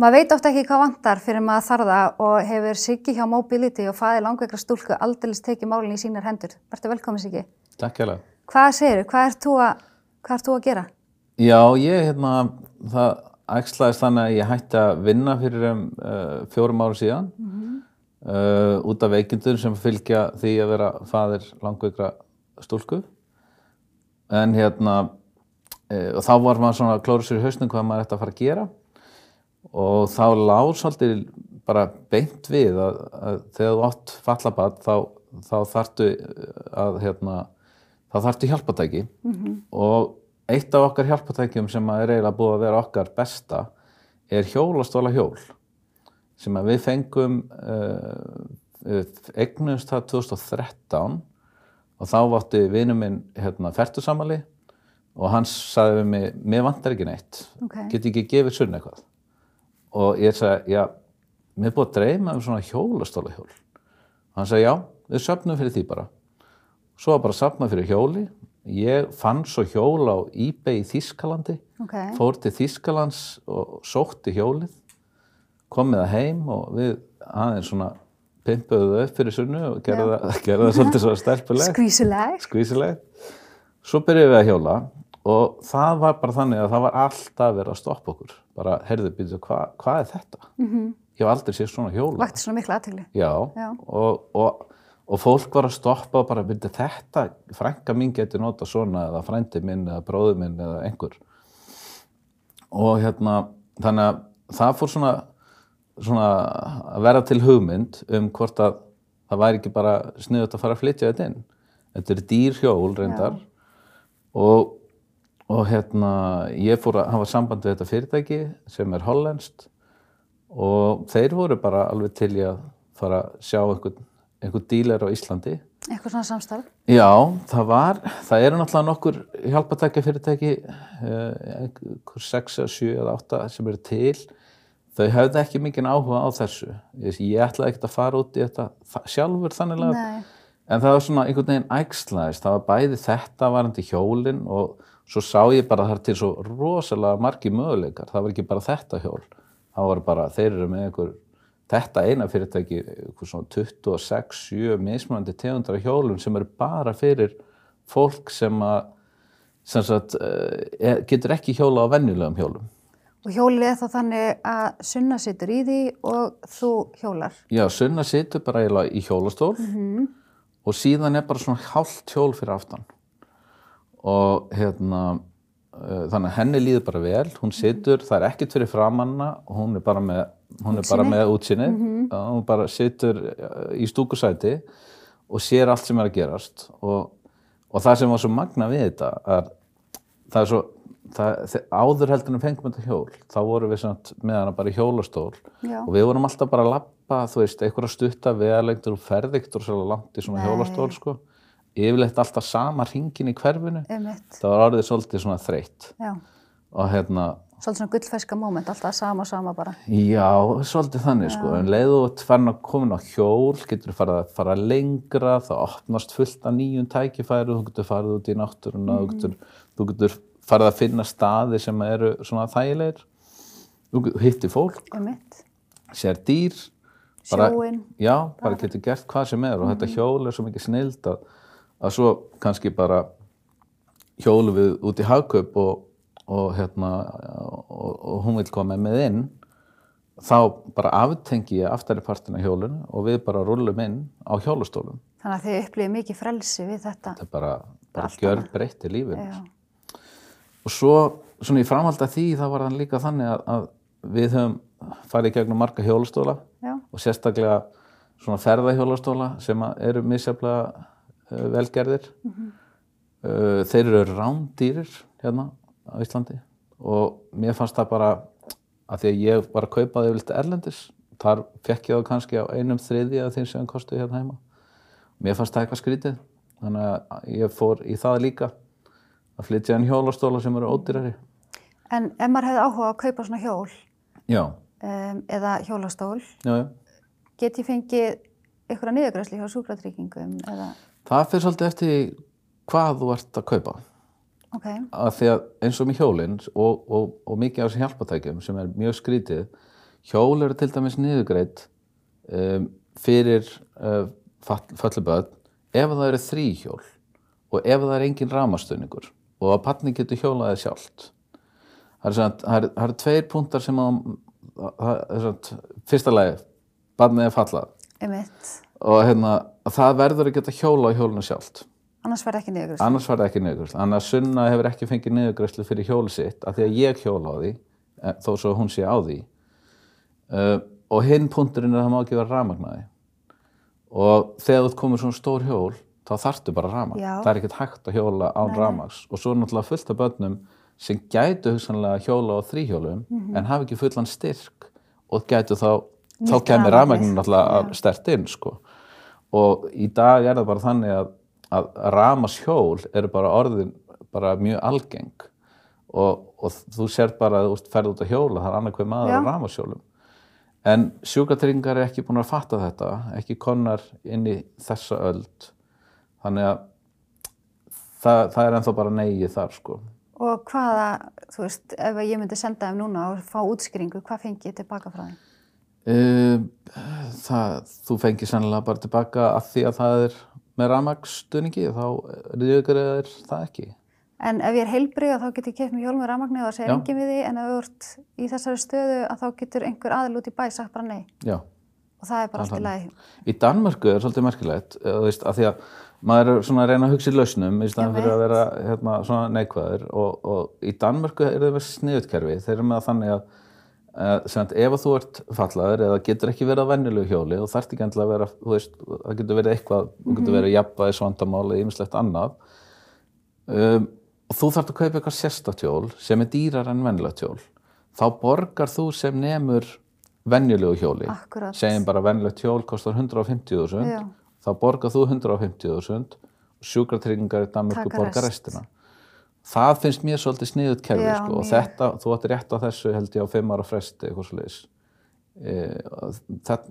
Maður veit oft ekki hvað vantar fyrir maður þarða og hefur Siggi hjá Mobility og faði langveikra stúlku aldeilis tekið málinn í sínar hendur. Verður velkomin Siggi. Takk hérlega. Hvað segir þú? Hvað hvað ert þú að gera? Já, ég, hérna, það ægslaðist þannig að ég hætti að vinna fyrir um uh, fjórum árum síðan uh, út af veikindur sem fylgja því að vera faðir langveikra stúlku. En hérna, uh, þá var maður svona klóru sér í hausnum hvað maður ætti að fara að gera og þá lág svolítið bara beint við að, að þegar þú átt fallabatt þá, þá þartu að hérna, þá þartu hjálpatæki og eitt af okkar hjálpatækjum sem er eiginlega búið að vera okkar besta er hjólastóla hjól sem að við fengum uh, eignumst það 2013 og þá vátti vinnu minn hérna, fertusamali og hann sagði við mig, mér vantar ekki neitt. Ok. get ekki gefið sunn eitthvað og ég sagði, já, mér er búið að dreyma um svona hjólastóla hjól hann sagði, já, við söfnum fyrir því bara. Svo var bara safnað fyrir hjóli. Ég fann svo hjól á eBay í Þískalandi Ok. fór til Þískalands og sótti hjólið. Kom með það heim og við aðeins svona pimpuðu það upp fyrir sunnu og gerði það, svolítið svo stelpuleg Skvísuleg. skvísileg svo byrjuðum við að hjóla og það var bara þannig að það var alltaf verið að stoppa okkur bara, heyrðu, hva, hvað er þetta? -hmm. ég hef aldrei séð svona hjóla Vakti svona mikla aðtegli. já, Já. Og, og, og fólk var að stoppa og bara, byrju, þetta frænka mín getur nota svona eða frændi minn eða bróði minn eða einhver og hérna þannig að það fór svona svona að vera til hugmynd um hvort að það væri ekki bara sniðut að fara að flytja þetta inn þetta er dýr hjól reyndar og, og hérna ég fór að hafa samband við þetta fyrirtæki sem er hollenskt og þeir voru bara alveg til í að fara að sjá einhvern, einhvern dílar á Íslandi Eitthvað svona samstarf. Já, það var, það eru náttúrulega nokkur hjálpatækja fyrirtæki, einhver 6 eða 7 eða 8 sem eru til. Þau hefði ekki mikinn áhuga á þessu. Ég, ég ætlaði ekkert að fara út í þetta sjálfur þannig að, Nei. en það var svona einhvern veginn ægslaðist. Það var bæði þetta varandi hjólinn og svo sá ég bara er til svo rosalega margi möguleikar. Það var ekki bara þetta hjól. Það var bara, þeir eru með einhver, þetta eina fyrirtæki, einhver svona 26, 7 mismunandi tegundar hjólum sem eru bara fyrir fólk sem að, sem sagt, eh, getur ekki hjóla á venjulegum hjólum. Og hjólið er þá þannig að sunna situr í því og þú hjólar. Já, Sunna situr bara eiginlega í hjólastól og síðan er bara svona hálft hjól fyrir aftan. Og hérna, uh, þannig að henni líður bara vel, hún situr, það er ekkert fyrir framanna, hún er bara með, hún er bara með útsinni, hún bara situr uh, í stúkusæti og sér allt sem er að gerast. Og, og það sem var svo magna við þetta, er, það er svo, það, áður heldur en fengum þetta hjól, þá vorum við með hana bara í hjólastól Já. og við vorum alltaf bara að lappa, þú veist, einhverja stutta vegalengdur og ferðiktur svo langt í svona Nei. hjólastól, sko. Yfirleitt alltaf sama hringin í hverfinu. Einmitt. Það var orðið svolítið svona þreytt. Já. Og hérna, Svolítið svona gullferska moment, alltaf sama og sama bara. já, svolítið þannig, sko. En leiðu þú að komin á hjól, getur þú farið að fara lengra, það opnast fullt af nýjum tækifæru, þú getur farið út í náttúruna, þú, getur, þú getur farið að finna staði sem eru svona þægilegir. Þú getur- hittir fólk, Einmitt. sér dýr bara, Sjóinn. já, bara getur gert hvað sem er og þetta hjól er svo mikið snild að, að svo kannski bara hjólu við út í hagkaup og, og hérna og, og hún vil koma með inn þá bara aftengi ég aftari partina hjólun og við bara rullum inn á hjólustólum Þannig að þið upplifið mikið frelsi við þetta. þetta bara, bara gjör breytti lífinu Já. og svo svona í framhald af því þá var það líka þannig að, að við höfum farið í gegnum marga hjólastóla Já. og sérstaklega svona ferðahjólastóla sem að eru misjaflega uh, velgerðir. Uh, þeir eru rándýrir hérna á Íslandi og mér fannst það bara að því að ég var að kaupa þau vilt erlendis þar fekk ég þá kannski á einum þriði af þeim sem kosti hérna heima. Mér fannst það eitthvað skrítið þannig að ég fór í það líka að flytja en hjólastóla sem eru ódýrari. En ef maður hefði áhuga að kaupa svona hjól um, eða hjólastól, já, já. get ég fengið ykkur að niðurgræsli hjá sjúkratryggingum eða, það fyrir svolítið eftir hvað þú ert að kaupa. Ok, að því að eins og með hjólinn og, og, og mikið af þessum hjálpatækjum sem er mjög skrítið hjól eru til dæmis niðugreitt um, fyrir uh, fölluböðn ef það eru þrý hjól og ef það er engin ramastöningur og að patni getur hjólaðið sjálft. Það er það er, er tveir punktar sem að, það er svona, fyrsta lagi, barnið er fallað. Einmitt. Og hérna, að það verður að geta hjóla á hjólinu sjálft. Annars verði ekki niður. annars það ekki niðurgræslu þannig að Sunna hefur ekki fengið niðurgræslu fyrir hjóli sitt af því að ég hjóla á því eh, þó svo hún sé á því. Uh, og hinn punkturinn er að það má ekki vera rafmagnaði. Og þegar þú komið svona stór hjól þá þarftu bara rafmagn. Já. það er ekkert hægt að hjóla án rafmags og svo er náttúrulega fullt af börnum sem gætu hugsanlega hjóla á þrýhjólum en hafa ekki fullan styrk og gætu þá þá kemur rafmagnin náttúrulega stert inn sko. og í dag er það bara þannig að, að ramashjól eru bara orðin bara mjög algeng og, og þú sér bara að þú ferð út að hjóla það er annað hver maður Já. á ramashjólum en sjúkratryggingar er ekki búin að fatta þetta ekki konar inn í þessa öld þannig að það, það er ennþá bara negið þar sko Og hvaða, þú veist, ef ég myndi senda þeim núna og fá útskýringu, hvað fengi ég tilbaka frá þeim? Um, það, þú fengir sannlega bara tilbaka að því að það er með rafmagnsstuðningi þá ríður það ekki. En ef ég er heilbrið þá get ég keft mér hjól með rafmagni og það segir engin við því en ef þú ert í þessari stöðu að þá getur einhver aðil út í bæ sagt bara nei Já. og það er bara allt í Það er lagi. Í Danmörku er svolítið merkilegt, eh, að því að maður er svona að reyna að hugsa í lausnum í staðan fyrir að vera hérna, svona neikvæður og, og í Danmörku er það með sniðutkerfi, þeir eru með þannig að Uh, sem, ef að þú ert fallaður eða getur ekki verið á venjulegu hjóli og þarft ekki endilega að vera, þú veist, það getur verið eitthvað, þú getur verið jafnvæðis vandamál eða ýmislegt annað. Um, og þú þarft að kaupa eitthvað sérstakt hjól sem er dýrar en venjulegt hjól. Þá borgar þú sem nemur venjulegu hjóli. Akkurat. segjum bara venjulegt hjól kostar 150.000 Já. þá borgar þú 150.000 og sjúkratryggingar í Danmörku Taka borgar rest. restina það finnst mér svolítið sniðut kerfi Já, sko, og þetta, þú átti rétt á þessu held ég á fimm ára fresti eitthvað svo leiðis e,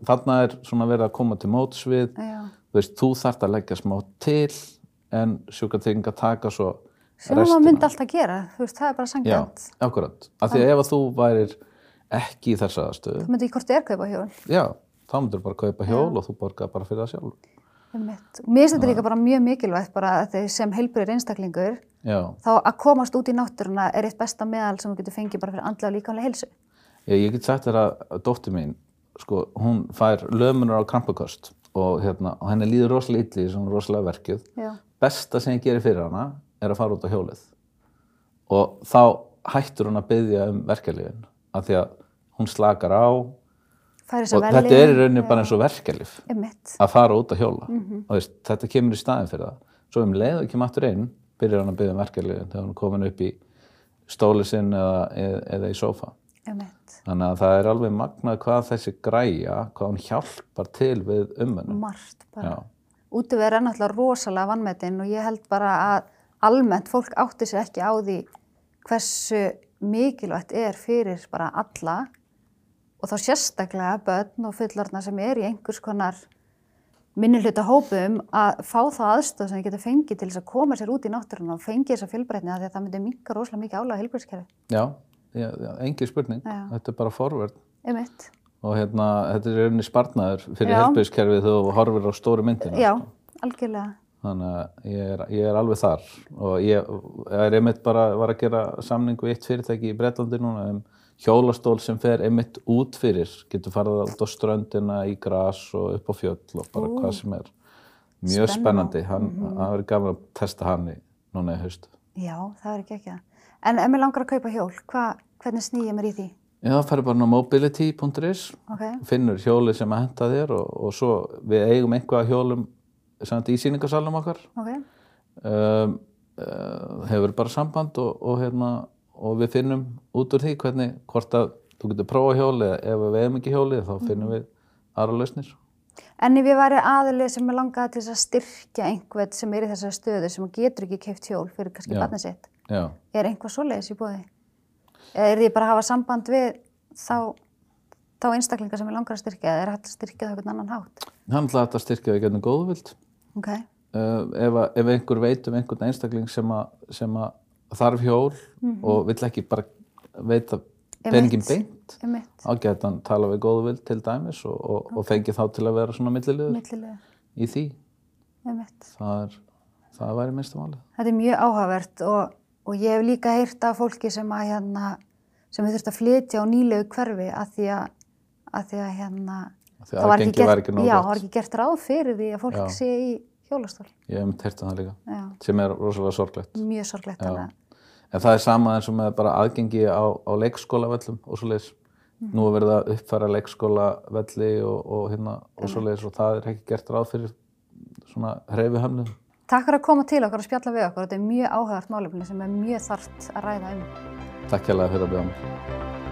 þarna er svona verið að koma til móts við Já. þú veist, þú þarft að leggja smá til en sjúkratryggingar taka svo Sem maður myndi alltaf gera, þú veist, það er bara Já, sangjant. akkurat, af því að ef að þú værir ekki í þessa aðstöðu Þú myndi í hvort er kaupa hjól. já, þá myndir bara kaupa hjól og þú borgar bara fyrir það sjálf Einmitt. Mér finnst þetta líka bara mjög mikilvægt bara sem heilbrið einstaklingur já, þá að komast út í náttúruna er eitt besta meðal sem þú getur fengið bara fyrir andlega og líkamlega heilsu. ég, ég get sagt þér að dóttir mín sko, hún fær lömunar á krampakost og, hérna, og henni líður rosalega illi í svona rosalega verkið Já. besta sem ég gerir fyrir hana er að fara út á hjólið og þá hættur hún að byggja um verkefliðin af því að hún slakar á og þetta er í rauninni bara eins og verkeflif Einmitt. að fara út að hjóla Mhm. og veist, þetta kemur í staðin fyrir það svo um leið og ekki matur inn byrjar hann að byggja um verkefliðin þegar hún er komin upp í stóli sinn eða, eða, eða í Einmitt. þannig að það er alveg magnað hvað þessi græja hvað hún hjálpar til við umönnum Margt bara. Já. Útivegur er náttúrulega rosalega vannmetinn og ég held bara að almennt fólk átti sér ekki á því hversu mikilvægt er fyrir bara alla og þá sérstaklega börn og fullorna sem er í einhvers konar minnihluta hópum að fá þá aðstöð sem þið getur fengið til þess að koma sér út í náttúruna og fengið þessa fjölbreytni af því að það myndi minka rosalega mikið álag á heilbreyðskerfi. Já, já, já engin spurning Já. þetta er bara forverð Einmitt. og hérna, þetta er rauninni spartnaður fyrir Já. helbriðskerfið þegar þú horfir á stóru myndina Já, sko. algjörlega. þannig að ég er, ég er alveg þar og ég er einmitt bara var að gera samning við eitt fyrirtæki í Bretlandi núna um hjólastól sem fer einmitt út fyrir, getur farið út á ströndina í gras og upp á fjöll og bara Ú. hvað sem er mjög Spennandi. hann, það verður gaman að testa hann í núna í haust Já, það er ekki ekki það. En ef mér langar að kaupa hjól, hva, hvernig sný ég mér í því? Já, það færður bara á mobility.is Ok, finnur hjóli sem að henta þér og, og svo við eigum einhvað hjólum samt í síningarsalum okkar ok, um, uh, hefur bara samband og, og, hérna, og við finnum út úr því hvernig hvort að þú getur prófa hjóli eða ef við hefum ekki hjóli þá finnum við aðra lausnir. En ef ég væri aðilið sem er langaði til að styrkja einhvern sem er í þessari stöðu sem getur ekki keift hjól fyrir kannski Já, er einhvað svoleiðis í bóði? Eða er því bara að hafa samband við þá, þá einstaklinga sem er langar að styrkja eða er hægt að styrkja það einhvern annan hátt? hann ætlaði þetta að styrkja við getnum góðvild. Ok, uh, ef, ef einhver veit um einhvern einstakling sem, að, sem að þarf hjól og vill ekki bara veita peningin beint. Geti hann tala við góðu vild til dæmis og, og, og fengi þá til að vera svona millilega, í því. Það, er, það væri minnstu málið. Þetta er mjög áhugavert og, og ég hef líka heyrt af fólki sem að hérna, sem við þurft að flytja á nýlegu hverfi að því að, að því að hérna, því það var ekki, gert, já, var ekki gert ráð fyrir því að fólk Já. sé í hjólastól. ég hef um það líka Já, sem er rosalega sorglegt mjög sorglegt. að- en það er sama eins og með bara aðgengi á, á leikskólavellum og svo leiðis Mhm. nú er verið að uppfæra leikskólavelli og, og hérna og svo leiðis og það er ekki gert ráð fyrir svona hreyfihömlum Takk fyrir að koma til okkar og spjalla við okkur. Þetta er mjög áhugavert málefni sem er mjög þart að ræða um. takk hérlega fyrir að bjóða mér